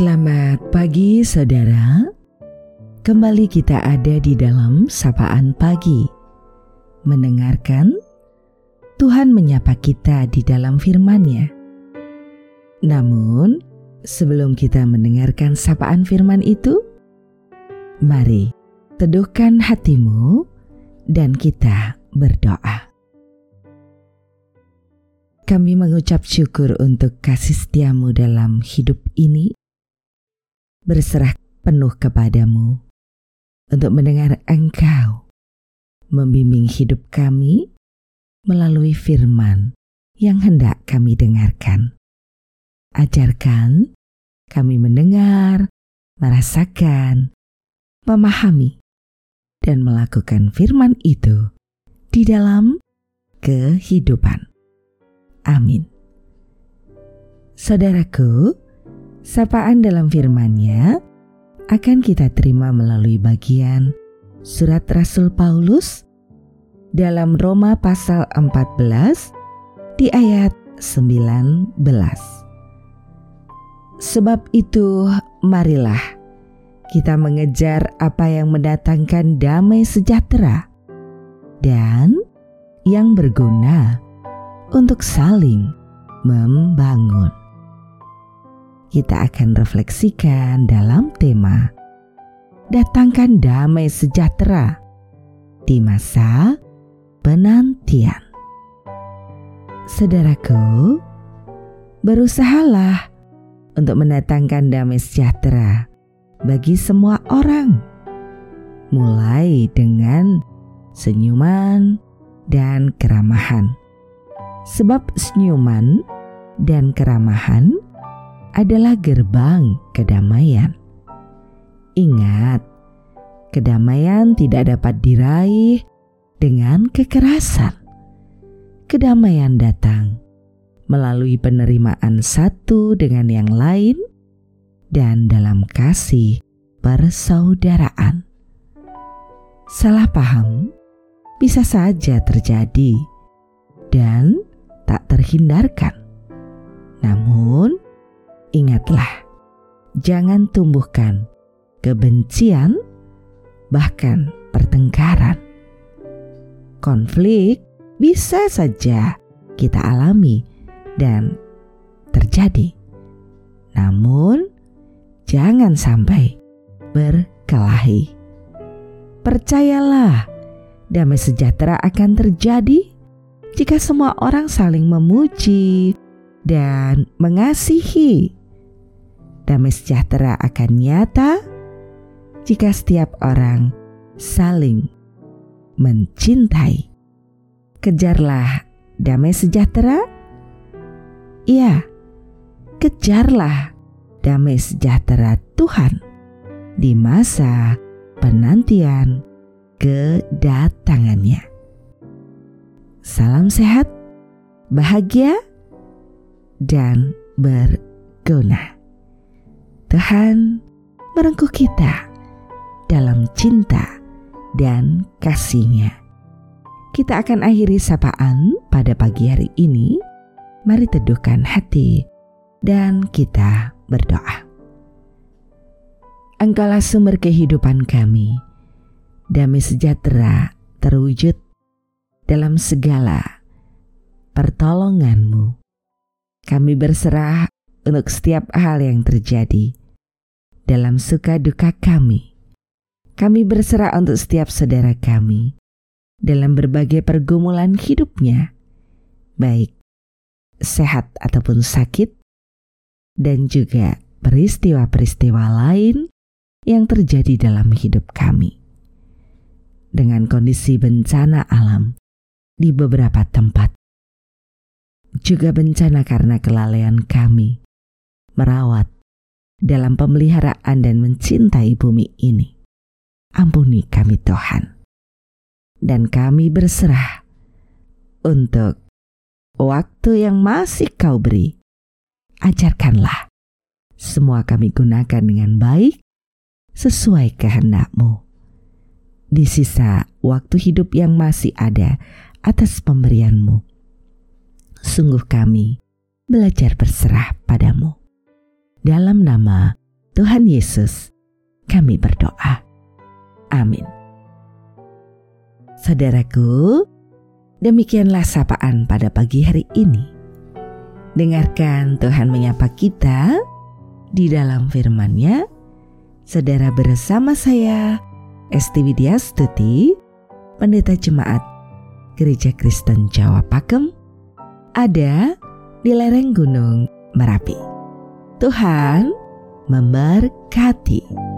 Selamat pagi saudara. Kembali kita ada di dalam sapaan pagi. Mendengarkan Tuhan menyapa kita di dalam firman-Nya. Namun, sebelum kita mendengarkan sapaan firman itu, mari teduhkan hatimu dan kita berdoa. Kami mengucap syukur untuk kasih setiamu dalam hidup ini berserah penuh kepadamu untuk mendengar Engkau membimbing hidup kami melalui firman yang hendak kami dengarkan. Ajarkan kami mendengar, merasakan, memahami, dan melakukan firman itu di dalam kehidupan. Amin. Saudaraku, Sapaan dalam firman-Nya akan kita terima melalui bagian surat Rasul Paulus dalam Roma pasal 14 di ayat 19. Sebab itu marilah kita mengejar apa yang mendatangkan damai sejahtera dan yang berguna untuk saling membangun kita akan refleksikan dalam tema Datangkan damai sejahtera di masa penantian. Saudaraku, berusahalah untuk mendatangkan damai sejahtera bagi semua orang, mulai dengan senyuman dan keramahan. Sebab senyuman dan keramahan adalah gerbang kedamaian. Ingat, kedamaian tidak dapat diraih dengan kekerasan. Kedamaian datang melalui penerimaan satu dengan yang lain dan dalam kasih persaudaraan. Salah paham bisa saja terjadi dan tak terhindarkan. Namun, ingatlah, jangan tumbuhkan kebencian, bahkan pertengkaran. Konflik bisa saja kita alami dan terjadi, namun jangan sampai berkelahi. Percayalah, damai sejahtera akan terjadi jika semua orang saling memuji dan mengasihi damai sejahtera akan nyata jika setiap orang saling mencintai. Kejarlah damai sejahtera. Iya, kejarlah damai sejahtera Tuhan di masa penantian kedatangannya. Salam sehat, bahagia, dan berguna. Tuhan merengkuh kita dalam cinta dan kasihnya. Kita akan akhiri sapaan pada pagi hari ini. Mari teduhkan hati dan kita berdoa. Engkaulah sumber kehidupan kami. Damai sejahtera terwujud dalam segala pertolonganmu. Kami berserah untuk setiap hal yang terjadi dalam suka duka kami. Kami berserah untuk setiap saudara kami dalam berbagai pergumulan hidupnya, baik sehat ataupun sakit, dan juga peristiwa-peristiwa lain yang terjadi dalam hidup kami. Dengan kondisi bencana alam di beberapa tempat, juga bencana karena kelalaian kami merawat dalam pemeliharaan dan mencintai bumi ini. Ampuni kami Tuhan. Dan kami berserah untuk waktu yang masih kau beri. Ajarkanlah semua kami gunakan dengan baik sesuai kehendakmu. Di sisa waktu hidup yang masih ada atas pemberianmu. Sungguh kami belajar berserah padamu dalam nama Tuhan Yesus, kami berdoa. Amin. Saudaraku, demikianlah sapaan pada pagi hari ini. Dengarkan Tuhan menyapa kita di dalam firman-Nya. Saudara bersama saya, Esti Widya Stuti, Pendeta Jemaat Gereja Kristen Jawa Pakem, ada di lereng Gunung Merapi. Tuhan memberkati.